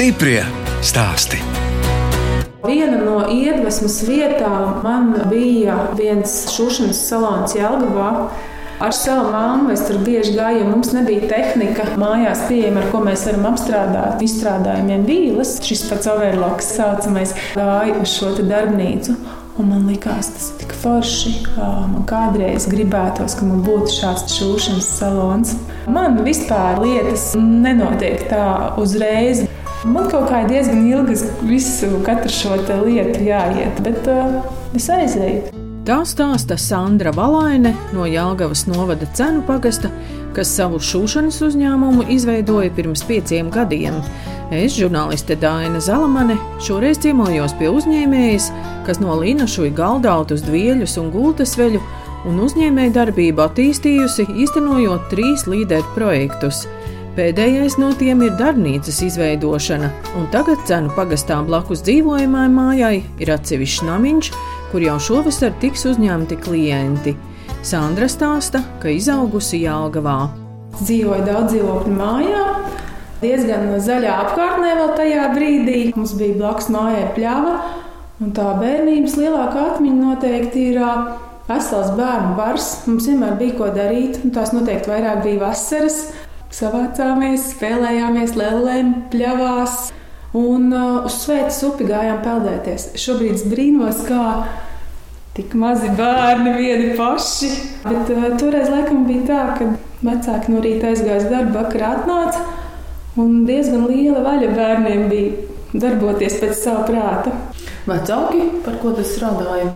Stiprie stāsti. Viena no iedvesmas vietām man bija viens šūšanas salons Jelgavā. Ar savu māmu es tur bieži gāju, jo mums nebija tehnika mājās pieejama, ar ko mēs varam apstrādāt. Izstrādājumiem vīles, šis pats overloks saucamais, gāja uz šo darbnīcu. Un man liekas, tas ir tik forši. Man kādreiz gribētos, ka man būtu šāds šūšanas salons. Man vispār lietas nenotiek tā uzreiz. Man kaut kā ir diezgan ilgi visu katru šo lietu jāiet, bet uh, es aizēju. Tā stāsta Sandra Valaine no Jālgavas novada cenu pagasta, kas savu šūšanas uzņēmumu izveidoja pirms pieciem gadiem. Es, žurnāliste Dāna Zalamane, šoreiz ciemojos pie uzņēmējas, kas no līnašuja galdautus, dvieļus un gultasveļu un uzņēmēja darbību attīstījusi, īstenojot trīs līderu projektus. Pēdējais no tiem ir darbnīcas izveidošana, un tagad cenu pagastā blakus dzīvojamai mājai ir atsevišķs namiņš, kur jau šovasar tiks uzņemti klienti. Sandra stāsta, ka izaugusi Jālgavā. Dzīvoja daudz dzīvokļu mājā, diezgan zaļā apkārtnē vēl tajā brīdī. Mums bija blakus mājai pļava, un tā bērnības lielākā atmiņa noteikti ir vesels bērnu bars. Mums vienmēr bija ko darīt, un tās noteikti vairāk bija vasaras. Savācāmies, spēlējāmies lēlēm, pļavās. Un uh, uz Svētas upi gājām peldēties. Šobrīd brīnos, kā tik mazi bērni vieni paši. Bet uh, toreiz laikam bija tā, ka vecāki no rīta aizgāja uz darbu, vakarā atnāca. Un diezgan liela vaļa bērniem bija darboties pēc sava prāta. Vecāki, par ko tas strādāja?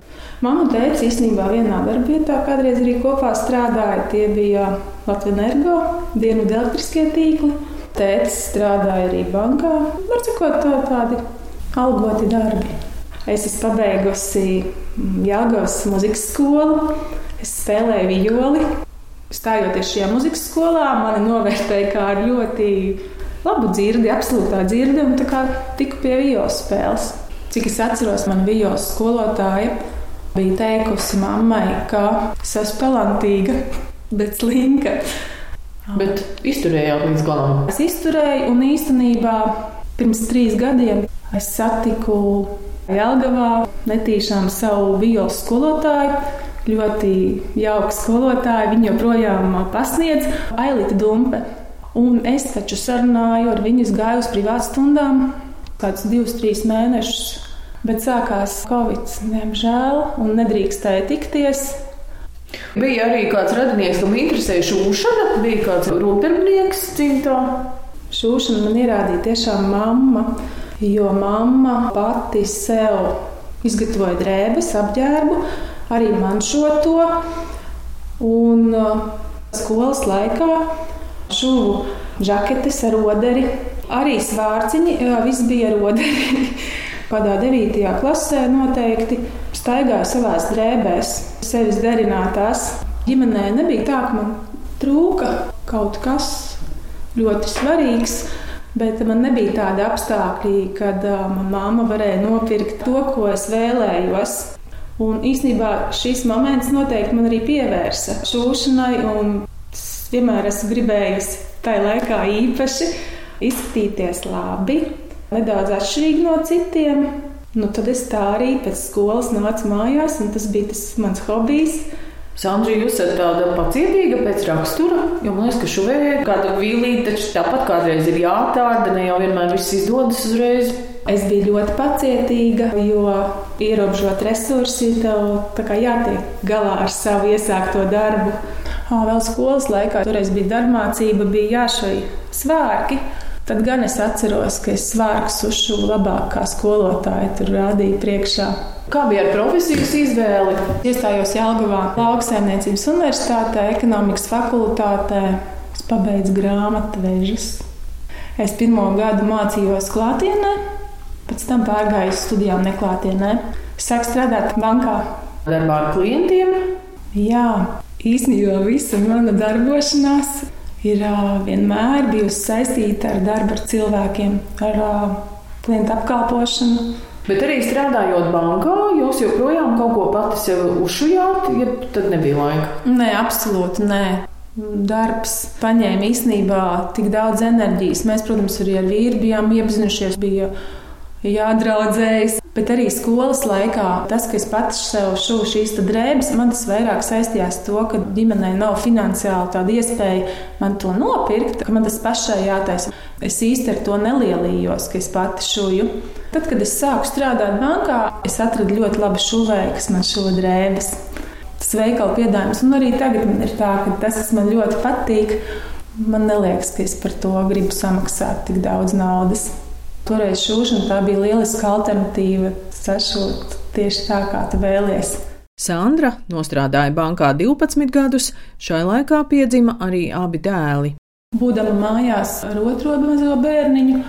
Māma un tēvs īstenībā vienā darbvietā kādreiz arī kopā strādāja. Tie bija Latvijas energo, dienu elektriskie tīkli. Tētis strādāja arī bankā. Var sakot, tā, tādi algoti darbi. Es esmu pabeigusi mm, Jāgaunas muzikas skolu. Es spēlēju violi. Stājoties šajā muzikas skolā, mani novērtēja kā ļoti labu dzirdi, absolūtā dzirdi, un tā kā tiku pie violas spēles. Cik es atceros, man violas skolotāja bija teikusi mammai, ka es esmu talantīga, bet slinka. Bet izturējāt līdz galam? Es izturēju, un īstenībā pirms trīs gadiem es satiku Jelgavā netīšām savu violas skolotāju. Ļoti jauka skolotāja, viņa joprojām pasniedz Ailita Dumpe. Un es taču sarunāju ar viņu, gāju uz privātu stundām, kādus divus, trīs mēnešus. Bet sākās Covid, diemžēl, un nedrīkstēja tikties. Bija arī kāds radinieks, kam interesēja šūšana, bija kāds rūpnieks cimtā. Šūšana man ierādīja tiešām mamma, jo mamma pati sev izgatavoja drēbes, apģērbu, arī man šo to. Un uh, skolas laikā šuvu žaketes ar roderi, arī svārciņi, viss bija ar roderi. Kādā 9. klasē noteikti staigāju savās drēbēs, sevis derinātās. Ģimenē nebija tā, ka man trūka kaut kas ļoti svarīgs. Bet man nebija tāda apstākļi, kad uh, manā māma varēja nopirkt to, ko es vēlējos. Un īsnībā šis moments noteikti man arī pievērsa šūšanai. Es vienmēr esmu gribējusi tajā laikā īpaši izskatīties labi, nedaudz atšķirīgi no citiem. Nu, tad es tā arī pēc skolas nācu mājās, un tas bija tas mans hobijs. Sandra, jūs esat tāda pacietīga pēc rakstura, jo man liekas, ka šuvējai kāda vīlīte taču tāpat kādreiz ir jātārda, ne jau vienmēr viss izdodas uzreiz. Es biju ļoti pacietīga, jo ierobežot resursi, tev jātiek galā ar savu iesākto darbu. Vēl skolas laikā, toreiz bija darbmācība, bija jāšai svārki. Tad gan es atceros, ka es svārkus uzšuvu labāk kā skolotāja tur rādīja priekšā. Kā bija ar profesijas izvēli? Iestājos Jālgavā lauksaimniecības universitātē, ekonomikas fakultātē. Es pabeidzu grāmatvežus. Es pirmo gadu mācījos klātienē, pēc tam pārgāju uz studijām neklātienē. Sāku strādāt bankā. Darbā ar klientiem? Jā, īstenībā visa mana darbošanās ir vienmēr bijusi saistīta ar darbu ar cilvēkiem, ar klientu apkalpošanu. Bet arī strādājot bankā, jūs joprojām kaut ko pati sev uzšujāt, ja tad nebija laika? Nē, absolūti nē. darbs paņēma īstenībā tik daudz enerģijas. Mēs, protams, arī ar vīru bijām iepazinušies, bija jādraudzējas. Bet arī skolas laikā tas, ka es pats sev šuvu šīs drēbes, man tas vairāk saistījās ar to, ka ģimenei nav finansiāli tāda iespēja man to nopirkt, ka man tas pašai jātaisa. Es īsti ar to nelielījos, ka es pati šuju. Tad, kad es sāku strādāt bankā, es atradu ļoti labu šuvēju, kas man šo drēbes. Tas veikala piedāvājums, un arī tagad man ir tā, ka tas, kas man ļoti patīk, man neliekas, ka es par to gribu samaksāt tik daudz naudas. Toreiz šūšana tā bija lieliska alternatīva sašūt tieši tā, kā tu vēlies. Sandra nostrādāja bankā 12 gadus, šai laikā piedzima arī abi dēli. Būdama mājās ar otro mazo bērniņu,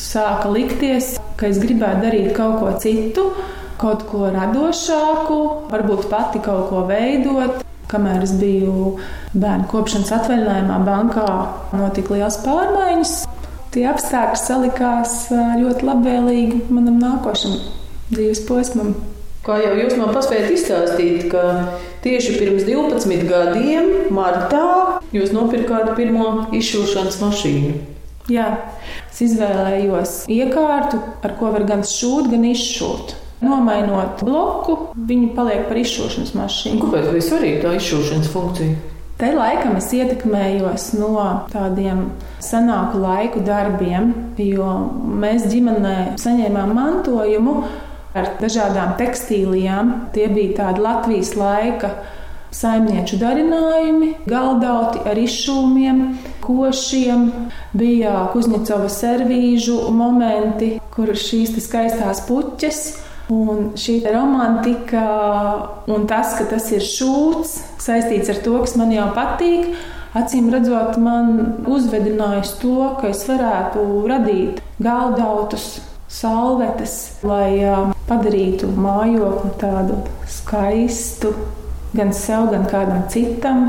sāka likties, ka es gribētu darīt kaut ko citu, kaut ko radošāku, varbūt pati kaut ko veidot. Kamēr es biju bērnu kopšanas atvaļinājumā, bankā notika liels pārmaiņas tie apstākļi salikās ļoti labvēlīgi manam nākošam dzīves posmam. Kā jau jūs man paspējat izstāstīt, ka tieši pirms 12 gadiem, martā, jūs nopirkāt pirmo izšūšanas mašīnu. Jā, es izvēlējos iekārtu, ar ko var gan šūt, gan izšūt. Nomainot bloku, viņi paliek par izšūšanas mašīnu. Kāpēc bija svarīga tā izšūšanas funkcija? Te laikam es ietekmējos no tādiem senāku laiku darbiem, jo mēs ģimenē saņēmām mantojumu ar dažādām tekstīlijām. Tie bija tādi Latvijas laika saimnieču darinājumi, galdauti ar izšūmiem, košiem, bija Kuzņecova servīžu momenti, kur šīs skaistās puķes Un šī romantika un tas, ka tas ir šūts, saistīts ar to, kas man jau patīk, acīm redzot, man uzvedinājusi to, ka es varētu radīt galdautus, salvetes, lai padarītu mājokli tādu skaistu gan sev, gan kādam citam.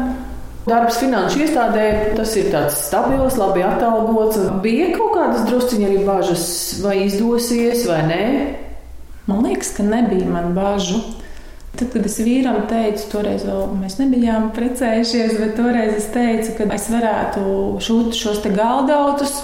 Darbs finanšu iestādē tas ir tāds stabils, labi atalgots. Bija kaut kādas drusciņa arī bažas, vai izdosies vai nē. Man liekas, ka nebija man bažu. Tad, kad es vīram teicu, toreiz vēl mēs nebijām precējušies, bet toreiz es teicu, ka es varētu šūt šos te galdautus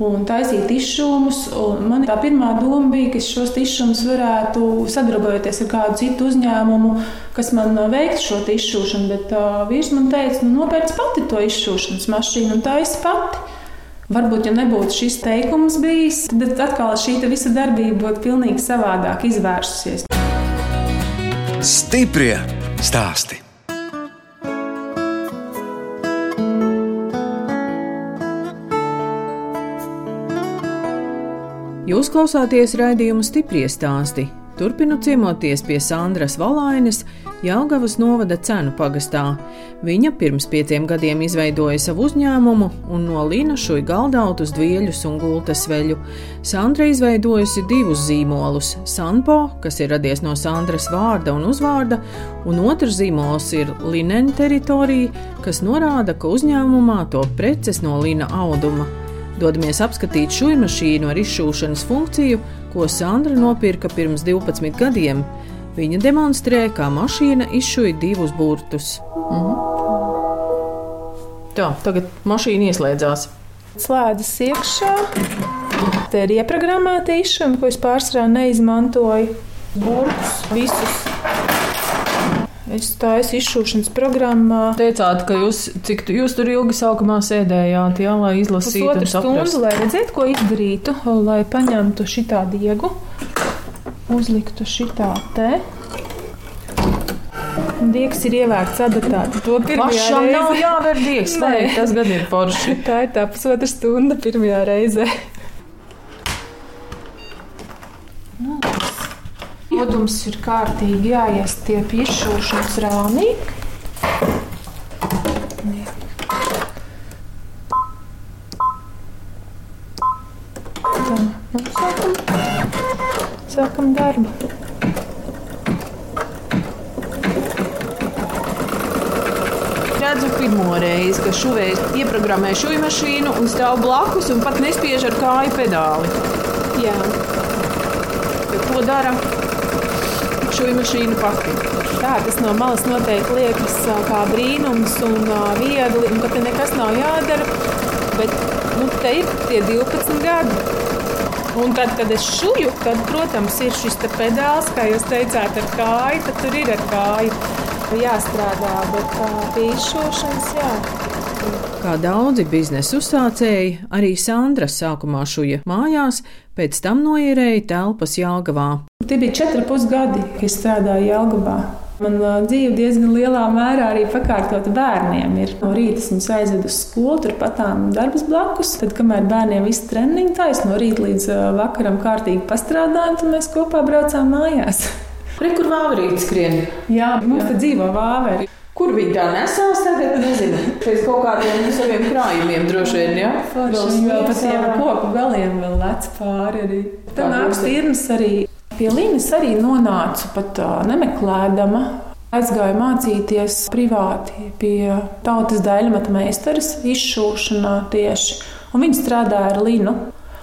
un taisīt izšūmus. Man tā pirmā doma bija, ka šos izšūmus varētu sadarbojoties ar kādu citu uzņēmumu, kas man veiktu šo izšūšanu. Bet uh, vīrs man teica, nu, nopērc pati to izšūšanas mašīnu un taisi pati. Varbūt, ja nebūtu šis teikums bijis, tad atkal šī visa darbība būtu pilnīgi savādāk izvērsusies. Stiprie stāsti! Jūs klausāties raidījuma stipri stāstī. Turpinu ciemoties pie Sandras Valainas, Jāgavas novada cenu pagastā. Viņa pirms pieciem gadiem izveidoja savu uzņēmumu un no Līna šuja galdautus, dvieļus un gultas veļu. Sandra izveidojusi divus zīmolus - Sanpo, kas ir radies no Sandras vārda un uzvārda, un otrs zīmols ir Linena teritorija, kas norāda, ka uzņēmumā top preces no Līna auduma. Dodamies apskatīt šūnu mašīnu ar izšūšanas funkciju, ko Sandra nopirka pirms 12 gadiem. Viņa demonstrē, kā mašīna izšuja divus burtus. Mhm. Tā, tagad mašīna ieslēdzās. Slēdzas iekšā. Te ir ieprogrammēta izšana, ko es pārsvarā neizmantoju. Burtus visus Es taisu izšūšanas programmā. Teicāt, ka jūs, cik jūs tur ilgi sākumā sēdējāt, jā, lai izlasītu Pusotru stundu, lai redzētu, ko izdarītu, lai paņemtu šitā diegu, uzliktu šitā te. Diegs ir ievērts adatā. To pašam nav jāver diegs, vai tas gan ir forši. Tā ir tā pusotra stunda pirmajā reizē. Kodums ir kārtīgi jāiestiep izšūšanas rāmī. Sākam darbu. redzu pirmo reizi, ka šuvējs ieprogrammē šūnu mašīnu un stāv blakus un pat nespiež ar kāju pedāli. Jā. Bet ko dara? šūnu mašīnu pati. Tā, tas no malas noteikti liekas kā brīnums un viegli, un ka te nekas nav jādara. Bet nu, te ir tie 12 gadi. Un tad, kad es šuju, tad, protams, ir šis pedāls, kā jūs teicāt, ar kāju. Tad tur ir ar kāju jāstrādā, bet pie izšošanas jā. Kā daudzi biznesa uzsācēji, arī Sandra sākumā šuja mājās, pēc tam noierēja telpas Jālgavā. Tie bija četri pusgadi, kad strādāju Jālgavā. Man dzīve diezgan lielā mērā arī pakārtota bērniem. Ir. No rīta viņus aizvedu uz skolu, turpatām darbs blakus. Tad, kamēr bērniem viss treniņš taisa, no rīta līdz vakaram kārtīgi pastrādājot, tad mēs kopā braucām mājās. Re, kur vāverīte skrien? Jā, mums te dzīvo vāveri. Kur viņi tā nesās tagad? Nezinu. Pēc kaut kādiem saviem krājumiem droši vien, jā? Forši, vēl pa tiem koku galiem vēl lec pāri arī. Tā nāks tirnas arī. Pie Līnas arī nonācu pat nemeklēdama. Aizgāju mācīties privāti pie tautas daļmata meistaras izšūšanā tieši. Un viņa strādāja ar Linu.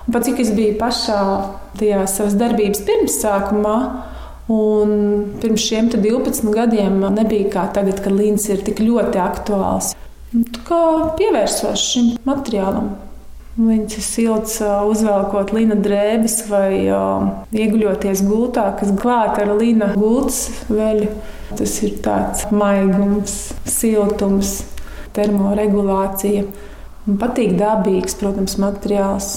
Un pat cik es biju pašā tajā savas darbības pirmsākumā, Un pirms šiem 12 gadiem nebija kā tagad, kad līnijas ir tik ļoti aktuāls. Kā pievērsos šim materiālam? Viņš ir silts, uzvelkot līna drēbes vai ieguļoties gultā, kas klāta ar līna gultas veļu. Tas ir tāds maigums, siltums, termoregulācija. Man patīk dabīgs, protams, materiāls.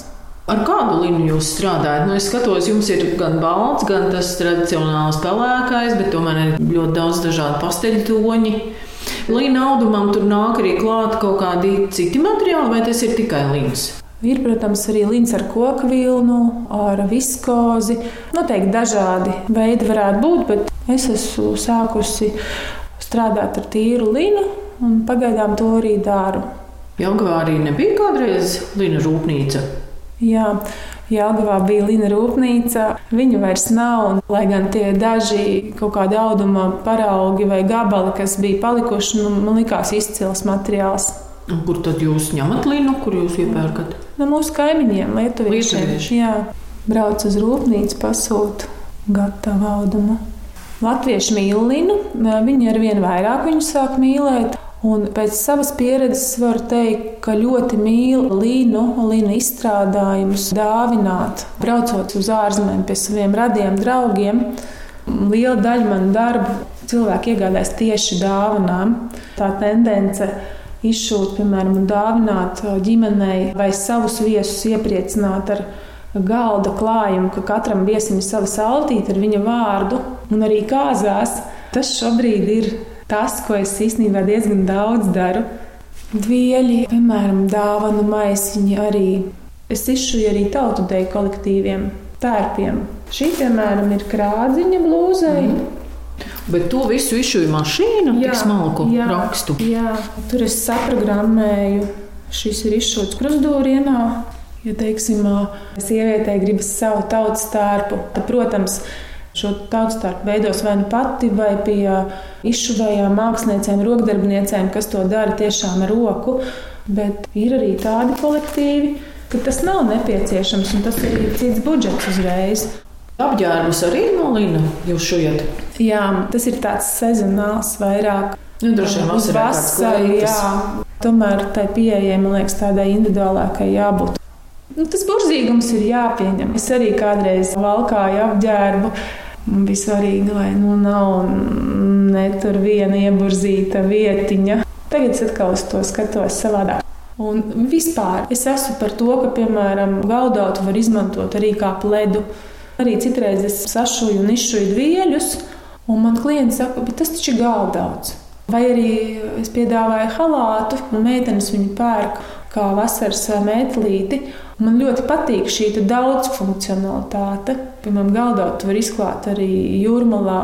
Ar kādu līniju jūs strādājat? Nu, es skatos, jums ir gan balts, gan tas tradicionāls pelēkais, bet tomēr ir ļoti daudz dažādu pasteļu toņi. Līna audumam tur nāk arī klāt kaut kādi citi materiāli, vai tas ir tikai līns? Ir, protams, arī līnijas ar koku vilnu, ar viskozi. Noteikti dažādi veidi varētu būt, bet es esmu sākusi strādāt ar tīru līnu, un pagaidām to arī daru. Jelgavā arī nebija kādreiz līna rūpnīca. Jā, Jālgavā bija Lina rūpnīca. Viņa vairs nav. Un, lai gan tie daži kaut kādi auduma paraugi vai gabali, kas bija palikuši, nu, man likās izcils materiāls. Un kur tad jūs ņemat linu, kur jūs iepērkat? No nu, mūsu kaimiņiem, Lietuviešiem. Lietuvieši. Jā, brauc uz rūpnīcu, pasūta gatavu audumu. Latvieši mīl linu, viņi ar vien vairāk viņu sāk mīlēt. Un pēc savas pieredzes varu teikt, ka ļoti mīlu līnu, līnu izstrādājumus, dāvināt, braucot uz ārzemēm pie saviem radiem draugiem. Liela daļa man darbu cilvēki iegādājas tieši dāvanām. Tā tendence izšūt, piemēram, dāvināt ģimenei vai savus viesus iepriecināt ar galda klājumu, ka katram viesim ir sava saltīte ar viņa vārdu, un arī kāzās. Tas šobrīd ir tas, ko es īstenībā diezgan daudz daru. Dvieļi, piemēram, dāvanu maisiņi arī. Es izšuju arī tautu deju kolektīviem, tērpiem. Šī, piemēram, ir krādziņa blūzai. Mm. Bet to visu izšuju mašīna, tik smalku jā, rakstu. Jā, tur es saprogrammēju. Šis ir izšūts krustūrienā. Ja, teiksim, sievietei gribas savu tautas tērpu, tad, protams, Šo tautstarpu veidos vai nu pati, vai pie izšuvējām māksliniecēm, rokdarbniecēm, kas to dara tiešām ar roku. Bet ir arī tādi kolektīvi, ka tas nav nepieciešams, un tas ir cits budžets uzreiz. Apģērbus arī no Lina jūs šujat? Jā, tas ir tāds sezonāls vairāk. Nu, droši vien uz vasaru, jā. Tomēr tai pieejai, man liekas, tādai individuālākai jābūt. Nu, tas burzīgums ir jāpieņem. Es arī kādreiz valkāju apģērbu Man bija svarīgi, lai nu, nav ne tur viena ieburzīta vietiņa. Tagad es atkal uz to skatos savādāk. Un vispār es esmu par to, ka, piemēram, gaudautu var izmantot arī kā pledu. Arī citreiz es sašuju un izšuju dvieļus, un man klients saka, bet tas taču ir gaudauts. Vai arī es piedāvāju halātu, un meitenes viņu pērk kā vasaras mētelīti. Man ļoti patīk šī daudzfunkcionalitāte. Piemēram, galdot var izklāt arī jūrmalā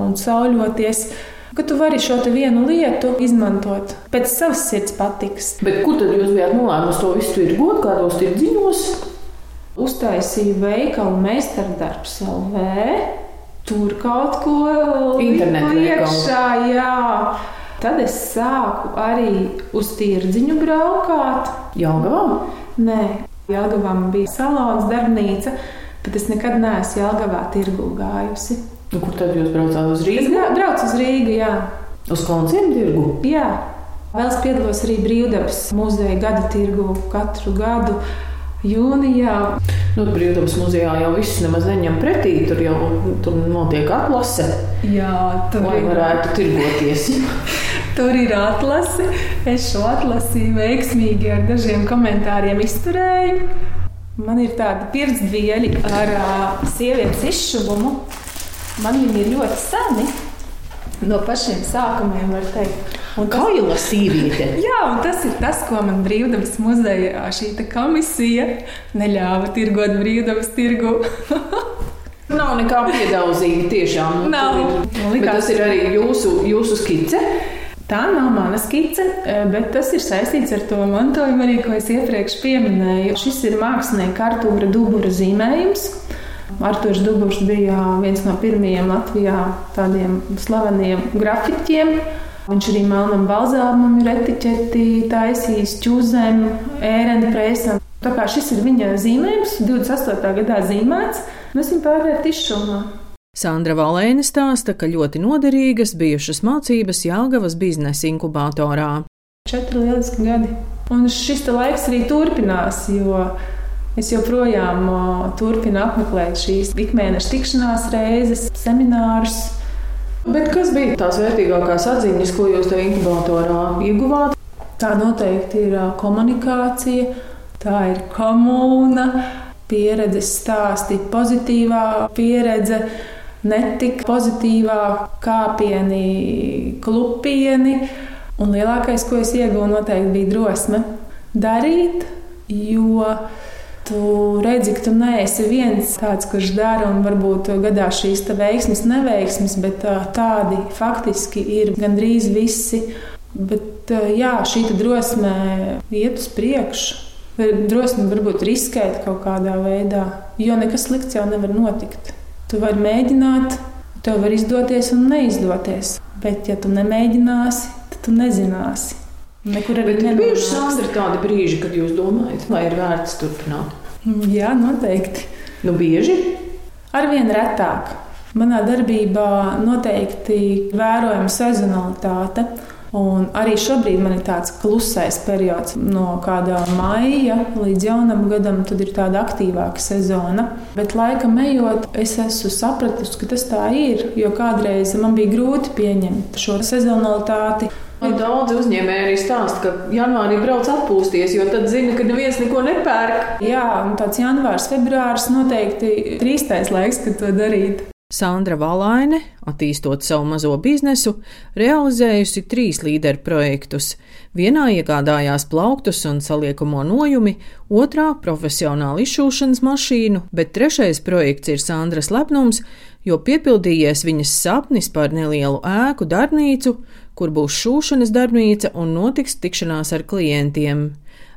un sauļoties. Ka tu vari šo vienu lietu izmantot pēc savas sirds patiks. Bet kur tad jūs bijāt nolēmusi to visu tirgot, kādos tirdziņos? Uztaisīju veikalu meistardarbs LV. Tur kaut ko iekšā, jā. Tad es sāku arī uz tirdziņu braukāt. Jāgavā? Nē, Jāgavā bija salons, darbnīca, bet es nekad neesmu Jāgavā tirgu gājusi. Nu, kur tad jūs braucāt uz Rīgu? Es braucu uz Rīgu, jā. Uz konciem tirgu? Jā. Vēl es piedalos arī Brīvdabas muzeja gada tirgu katru gadu jūnijā. Nu, Brīvdabas muzejā jau viss nemaz neņem pretī. Tur jau tur notiek atlase. Jā, tur lai ir... varētu tirgoties. tur ir atlase. Es šo atlasi veiksmīgi ar dažiem komentāriem izturēju. Man ir tādi pirkstdieļi ar uh, sievietes izšuvumu. Man viņi ir ļoti seni. No pašiem sākumiem var teikt. Un tas, Kaila sīvīte. Jā, un tas ir tas, ko man brīvdabas muzejā šī komisija neļāva tirgot brīvdabas tirgu. Nav nekā piedauzīga tiešām. Nav. Tas ir arī jūsu, jūsu skice. Tā nav mana skice, bet tas ir saistīts ar to mantojumu, arī, ko es iepriekš pieminēju. Šis ir mākslinieka Artūra Dubura zīmējums. Artošs Duburs bija viens no pirmajiem Latvijā tādiem slaveniem grafiķiem. Viņš arī melnam balzāmam ir etiķeti taisījis ķūzēm, ēreni presam. Tā kā šis ir viņa zīmējums, 28. gadā zīmēts, mēs viņu pārvērt izšūmā. Sandra Valēna stāsta, ka ļoti noderīgas bijušas mācības Jāgavas biznesa inkubatorā. Četri lieliski gadi. Un šis laiks arī turpinās, jo Es joprojām turpinu apmeklēt šīs ikmēneša tikšanās reizes, seminārus. Bet kas bija tās vērtīgākās atziņas, ko jūs tajā inkubatorā ieguvāt? Tā noteikti ir komunikācija, tā ir komūna, pieredzes stāsti, pozitīvā pieredze, netika pozitīvā kāpieni, klupieni. Un lielākais, ko es ieguvu, noteikti bija drosme darīt, jo Tu redzi, ka tu neesi viens tāds, kurš dara, un varbūt gadās šīs veiksmes, neveiksmes, bet tādi faktiski ir gandrīz visi. Bet jā, šī drosme iet uz priekšu. Drosme varbūt riskēt kaut kādā veidā, jo nekas slikts jau nevar notikt. Tu vari mēģināt, tev var izdoties un neizdoties. Bet, ja tu nemēģināsi, tad tu nezināsi. Nekur arī ir bijuši Sandra tādi brīži, kad jūs domājat, vai ir vērts turpināt? Mm, jā, noteikti. Nu, bieži? Arvien retāk. Manā darbībā noteikti vērojama sezonalitāte. Un arī šobrīd man ir tāds klusais periods, no kāda maija līdz jaunam gadam, tad ir tāda aktīvāka sezona. Bet laikam ejot, es esmu sapratusi, ka tas tā ir. Jo kādreiz man bija grūti pieņemt šo sezonalitāti. Nu, daudz uzņēmēji arī stāsta, ka janvārī brauc atpūsties, jo tad zina, ka neviens neko nepērk. Jā, un tāds janvārs, februāris noteikti ir īstais laiks, kad to darīt. Sandra Valaine, attīstot savu mazo biznesu, realizējusi trīs līderu projektus. Vienā iegādājās plauktus un saliekamo nojumi, otrā - profesionālu izšūšanas mašīnu, bet trešais projekts ir Sandras lepnums, jo piepildījies viņas sapnis par nelielu ēku darbnīcu, kur būs šūšanas darbnīca un notiks tikšanās ar klientiem.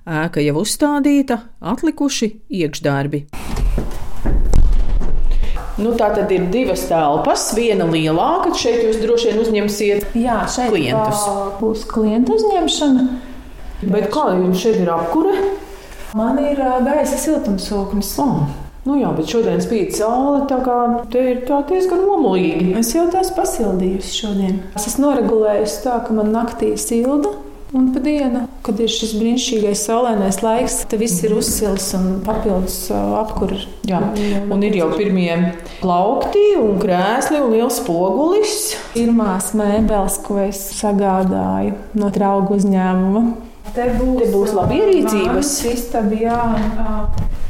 Ēka jau uzstādīta, atlikuši iekšdarbi. Nu, tā tad ir divas telpas. Viena lielāka, šeit jūs droši vien uzņemsiet Jā, šeit klientus. Būs klientu uzņemšana. Bet kā jums šeit ir apkure? Man ir gaisa siltumsūknis. Oh. Nu jā, bet šodien spīd saule, tā kā te ir tā diezgan omulīgi. Es jau tās pasildījusi šodien. Es esmu noregulējusi tā, ka man naktī silda. Un pa dienu, kad ir šis brīnišķīgais saulainais laiks, tad viss ir uzsils un papildus apkurss. Jā, un ir jau pirmie plaukti un krēsli un liels spogulis. Pirmās mēbeles, ko es sagādāju no draugu uzņēmuma. Te būs, te būs labi ierīcības. Istaba, jā,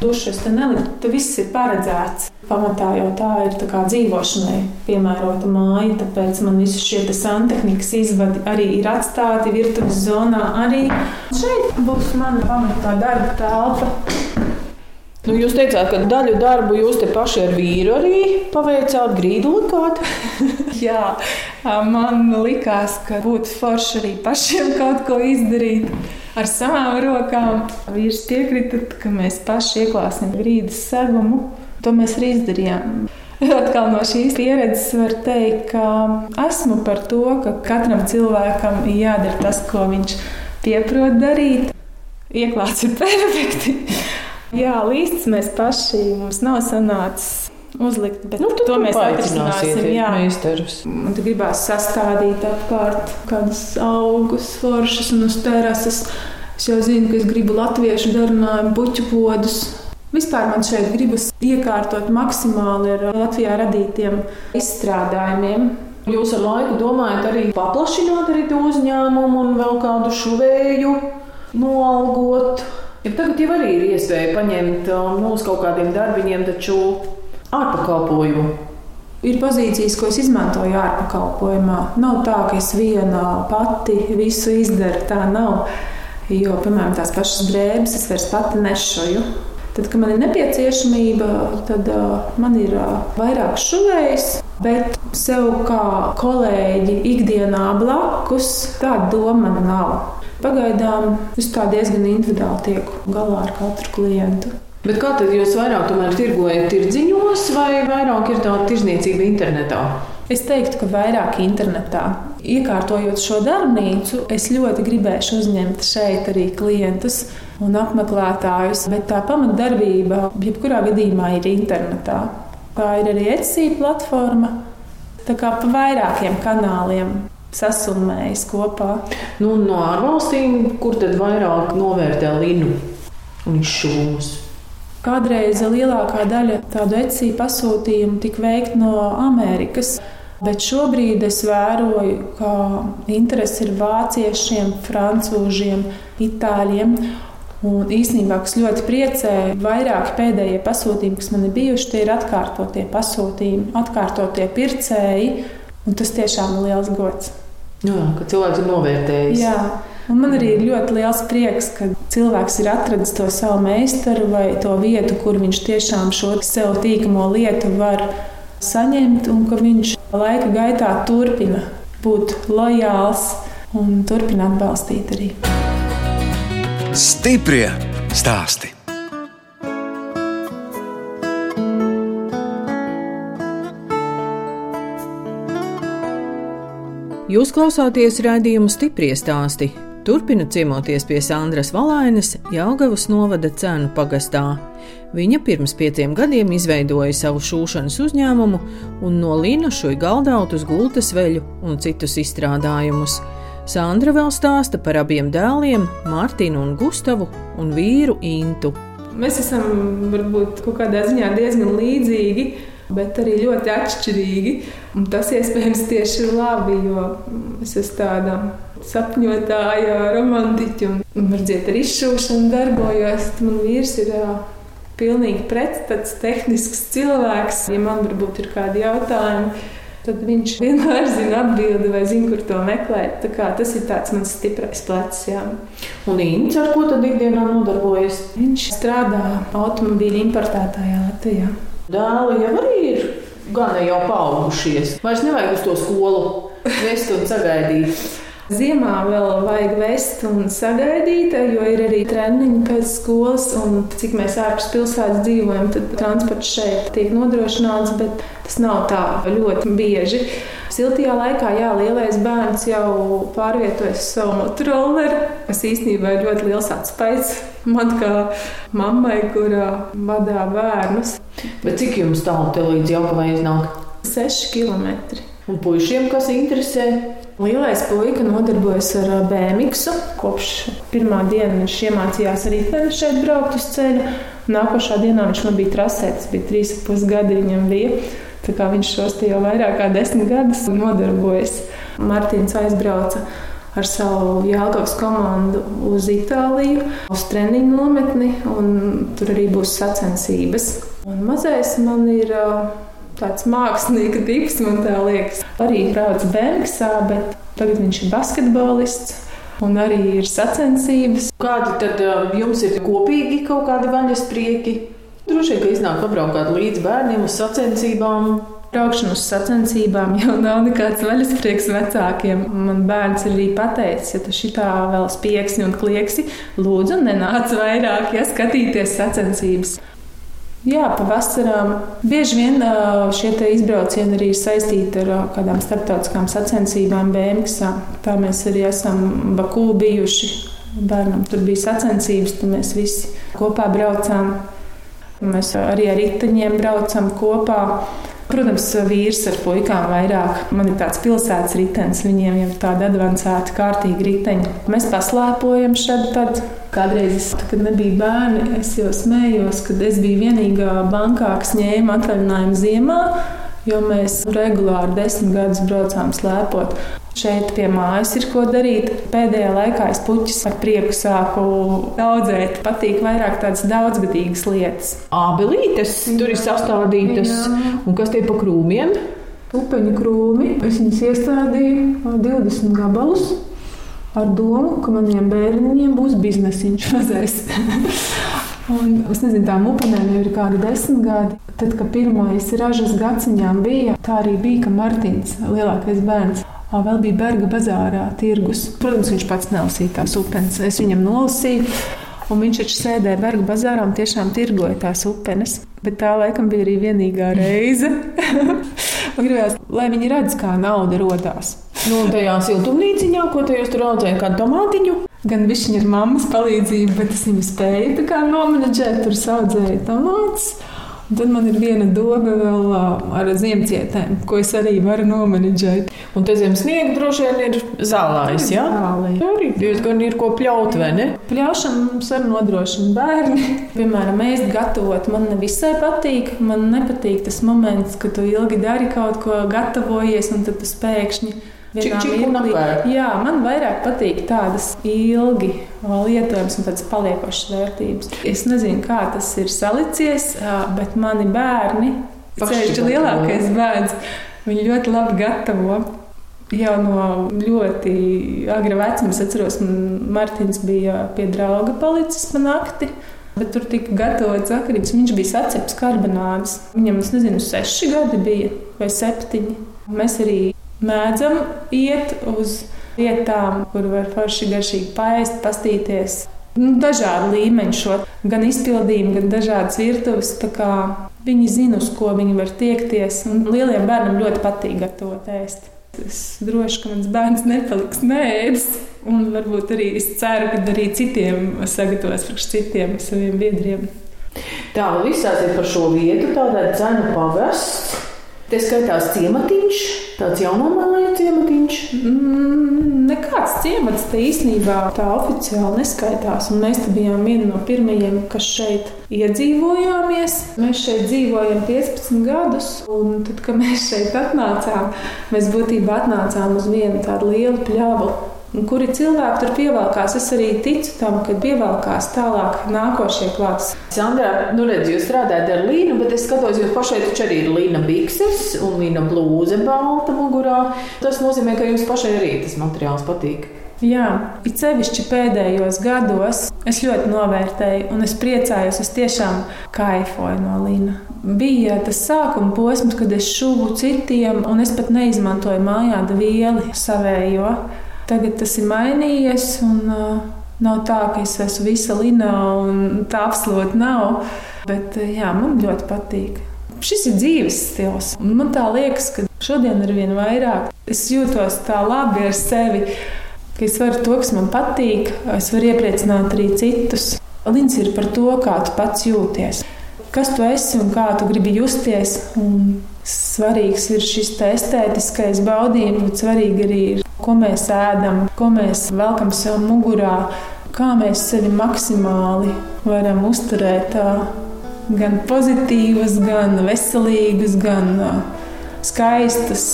dušas te nelikt. Te viss ir paredzēts. Pamatā jau tā ir tā kā dzīvošanai piemērota māja, tāpēc man visi šie santehnikas izvadi arī ir atstāti virtuves zonā. Arī šeit būs mana pamatā darba telpa. Nu, jūs teicāt, ka daļu darbu jūs te paši ar vīru arī paveicāt, grīdot. Jā, man likās, ka būtu forši arī pašiem kaut ko izdarīt ar savām rokām. Vīrs piekrita, ka mēs paši ieklāsim grīdas segumu. To mēs arī izdarījām. Atkal no šīs pieredzes var teikt, ka esmu par to, ka katram cilvēkam ir jādara tas, ko viņš pieprot darīt. Ieklāts ir perfekti. Jā, līstis mēs paši mums nav sanācis uzlikt, bet Nu, to mēs atrisināsim. Jā, meistarus. Man te gribās sastādīt apkārt kādus augus, foršus un uz terases. Es jau zinu, ka es gribu latviešu darinājumu, puķu podus. Vispār man šeit gribas iekārtot maksimāli ar Latvijā radītiem izstrādājumiem. Jūs ar laiku domājat arī paplašināt arī to uzņēmumu un vēl kādu šuvēju noalgot. Ja tagad jau arī ir iespēja paņemt um, nu, kaut kādiem darbiņiem, taču ārpakalpojumu. Ir pozīcijas, ko es izmantoju ārpakalpojumā. Nav tā, ka es viena pati visu izdaru. Tā nav. Jo, piemēram, tās pašas drēbes es vairs pati nešoju. Tad, kad man ir nepieciešamība, tad uh, man ir uh, vairāk šuvējs, bet sev kā kolēģi ikdienā blakus tāda doma man nav. Pagaidām es tā diezgan individuāli tieku galā ar katru klientu. Bet kā tad jūs vairāk tirgojat tirdziņos vai vairāk ir tāda tirzniecība internetā? Es teiktu, ka vairāk internetā. Iekārtojot šo darbnīcu, es ļoti gribēšu uzņemt šeit arī klientus un apmeklētājus, bet tā pamatdarbība, jebkurā gadījumā, ir internetā. Tā ir arī Etsy platforma. Tā kā pa vairākiem kanāliem sasumējas kopā. Nu, no ārvalstīm, kur tad vairāk novērtē linu un izšūmus? Kādreiz lielākā daļa tādu Etsy pasūtījumu tika veikta no Amerikas. Bet šobrīd es vēroju, ka interese ir vāciešiem, francūžiem, itāļiem. Un īsnībā, kas ļoti priecē, vairāk pēdējie pasūtījumi, kas man ir bijuši, tie ir atkārtotie pasūtījumi, atkārtotie pircēji. Un tas tiešām ir liels gods. Jā, ka cilvēks ir novērtējis. Jā. Un man arī ir ļoti liels prieks, ka cilvēks ir atradis to savu meistaru vai to vietu, kur viņš tiešām šo sev tīkamo lietu var saņemt, un ka viņš laika gaitā turpina būt lojāls un turpina atbalstīt arī. Stiprie stāsti. Jūs klausāties raidījumu stipri stāstī. Turpina ciemoties pie Sandras Valainas, Jāgavas novada cenu pagastā. Viņa pirms pieciem gadiem izveidoja savu šūšanas uzņēmumu un no līna šoja galdautus, gultas veļu un citus izstrādājumus. Sandra vēl stāsta par abiem dēliem, Mārtiņu un Gustavu, un vīru Intu. Mēs esam varbūt kaut kādā ziņā diezgan līdzīgi, bet arī ļoti atšķirīgi. Un tas iespējams tieši ir labi, jo es esmu tāda sapņotāja, romantiķa un varbūt ar izšūšanu darbojos. Man vīrs ir pilnīgi pretstats, tehnisks cilvēks. Ja man varbūt ir kādi jautājumi, tad viņš vienmēr zina atbildi vai zina, kur to meklēt. Tas ir tāds mans stiprais plecs. Jā. Un Inns ar ko tad ikdienā nodarbojas? Viņš strādā automobīļu importētājā Latvijā. Dēli jau arī ir gana jau paaugušies. Vairs nevajag uz to skolu vest un sagaidīt. Ziemā vēl vajag vest un sagaidīt, jo ir arī treniņi pēc skolas. Un, cik mēs ārpus pilsētas dzīvojam, tad transports šeit tiek nodrošināts, bet tas nav tā ļoti bieži. Siltajā laikā, jā, lielais bērns jau pārvietojas savu motorolleri, kas īstenībā ir ļoti liels atspējs man kā mammai, kurā vadā bērnus. Bet cik jums tālu te līdz Jaukavai iznāk? 6 km. Un puišiem, kas interesē? Lielais puika nodarbojas ar BMX. Kopš pirmā dienas viņš iemācījās arī šeit braukt uz ceļa. Nākošā dienā viņš man bija trasē, tas bija trīs pus gadi viņam bija. Tā kā viņš šos jau vairāk kā desmit gadus nodarbojas. Martins aizbrauca ar savu Jāgaunas komandu uz Itāliju, uz treniņu nometni, un tur arī būs sacensības. Un mazais man ir tāds mākslinieks tips, man tā liekas. Arī brauc Bēnksā, bet tagad viņš ir basketbolists. Un arī ir sacensības. Kādi tad jums ir kopīgi kaut kādi vaļas prieki? Droši vien, ka iznāk pabraukāt līdz bērniem uz sacensībām. Braukšana uz sacensībām jau nav nekāds vaļasprieks vecākiem. Man bērns ir arī pateicis, ja tu šitā vēl spieksni un klieksi, lūdzu, nenāc vairāk, ja skatīties sacensības. Jā, pavasarā bieži vien šie izbraucieni arī ir saistīti ar kādām starptautiskām sacensībām BMX. Tā mēs arī esam Baku bijuši. Bērnam tur bija sacensības, tad mēs visi kopā braucām. Mēs arī ar riteņiem braucam kopā. Protams, vīrs ar puikām vairāk. Man ir tāds pilsētas ritenis, viņiem jau tāda avansēta, kārtīga riteņa. Mēs paslēpojam šeit. Tad. Kādreiz, kad nebija bērni, es jau smējos, kad es biju vienīgā bankā, kas ņēma atvaļinājumu ziemā, jo mēs regulāri desmit gadus braucām slēpot. Šeit pie mājas ir ko darīt. Pēdējā laikā es puķis ar prieku sāku audzēt. Patīk vairāk tādas daudzgadīgas lietas. Ābelītes tur ir sastādītas. Jā. Un kas tie pa krūmiem? Upeņu krūmi. Es viņus iestādīju 20 gabalus ar domu, ka maniem bērniem būs biznesiņš mazais. Un, es nezinu, tām upenēm jau ir kādi desmit gadi. Tad, kad pirmais ražas gadsimtām bija, tā arī bija, ka Martins, lielākais bērns, Vēl bija Berga bazārā tirgus. Protams, viņš pats nelasīja tās upenes. Es viņam nolasīju. Un viņš taču sēdēja Berga bazārā un tiešām tirgoja tās upenes. Bet tā laikam bija arī vienīgā reize. Man gribējās, lai viņi redz, kā nauda radās. Nu, tajā siltumnīciņā, ko te jūs tur audzējat, kādu tomātiņu? Gan viņš ir mammas palīdzība, bet es viņu spēju nomenedžēt, tur audzēju tomātus. Tad man ir viena doma vēl ar ziemcietēm, ko es arī varu nomenedžēt. Un te zem sniega droši vien ir zālājs, jā? Zālē. Arī diezgan ir ko pļaut, vai ne? Pļaušana mums arī nodrošina bērni. Piemēram, ēst gatavot man nevisai patīk. Man nepatīk tas moments, kad tu ilgi dari kaut ko gatavojies un tad tas pēkšņi Čik, čik Jā, man vairāk patīk tādas ilgi lietojamas un tādas paliekošas vērtības. Es nezinu, kā tas ir salicies, bet mani bērni, ceļš lielākais bērns, viņi ļoti labi gatavo. Jau no ļoti agra vecuma es atceros, ka Mārtiņš bija pie drauga palicis pa nakti. Bet tur tika gatavots zakarības. Viņš bija sacepts karbonādes. Viņam, es nezinu, seši gadi bija vai septiņi. Mēs arī mēdzam iet uz vietām, kur var forši garšīgi paēst, pastīties. Nu, dažādi līmeņi šo gan izpildījumu, gan dažādas virtuves. Viņi zina, uz ko viņi var tiekties. Lieliem bērniem ļoti patīk gatavot ēst. Es droši, ka mans bērns nepaliks nēdis. Un varbūt arī es ceru, ka arī citiem sagatavos priekš citiem saviem biedriem. Tā visās ir par šo vietu, tādā cenu pagasts. Te skaitās ciematiņš, tāds jaunomālēju ciematiņš. Mm, nekāds ciemats te īstenībā tā oficiāli neskaitās. Un mēs bijām vieni no pirmajiem, kas šeit iedzīvojāmies. Mēs šeit dzīvojam 15 gadus, un tad, kad mēs šeit atnācām, mēs būtībā atnācām uz vienu tādu lielu pļavu kuri cilvēki tur pievelkās. Es arī ticu tam, ka pievelkās tālāk nākošie klāts. Sandra, nu redz, jūs strādājat ar līnu, bet es skatos, jūs pašai taču arī ir līna bikses un līna blūze balta mugurā. Tas nozīmē, ka jums pašai arī tas materiāls patīk. Jā, it sevišķi pēdējos gados es ļoti novērtēju, un es priecājos, es tiešām kaifoju no Līna. Bija tas sākuma posms, kad es šuvu citiem, un es pat neizmantoju mājā vielu savējo. Tagad tas ir mainījies. Un, uh, Nav tā, ka es esmu visa līnā, un tā absolūti nav. Bet uh, jā, man ļoti patīk. Šis ir dzīves stils. Man liekas, ka šodien ar vien vairāk es jūtos tā labi ar sevi, ka es varu to, kas man patīk, es varu iepriecināt arī citus. Līdz ir par to, kā tu pats jūties. Kas tu esi un kā tu gribi justies. Un svarīgs ir šis estētiskais baudījums, bet svarīgi arī ir ko mēs ēdam, ko mēs velkam sev mugurā, kā mēs sevi maksimāli varam uzturēt gan pozitīvas, gan veselīgas, gan skaistas.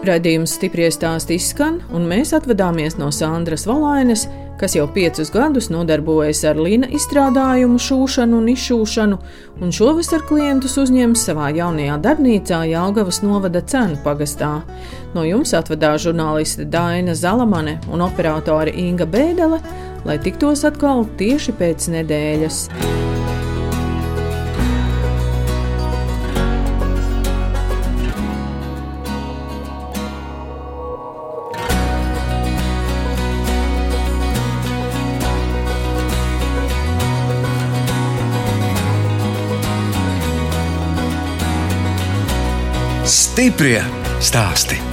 Radījums stipri stāst izskan, un mēs atvadāmies no Sandras Valainas, kas jau piecus gadus nodarbojas ar līna izstrādājumu, šūšanu un izšūšanu, un šovasar klientus uzņems savā jaunajā darbnīcā Jālgavas novada cenu pagastā. No jums atvadās žurnāliste Daina Zalamane un operātore Inga Bēdele, lai tiktos atkal tieši pēc nedēļas. Stiprie stāsti.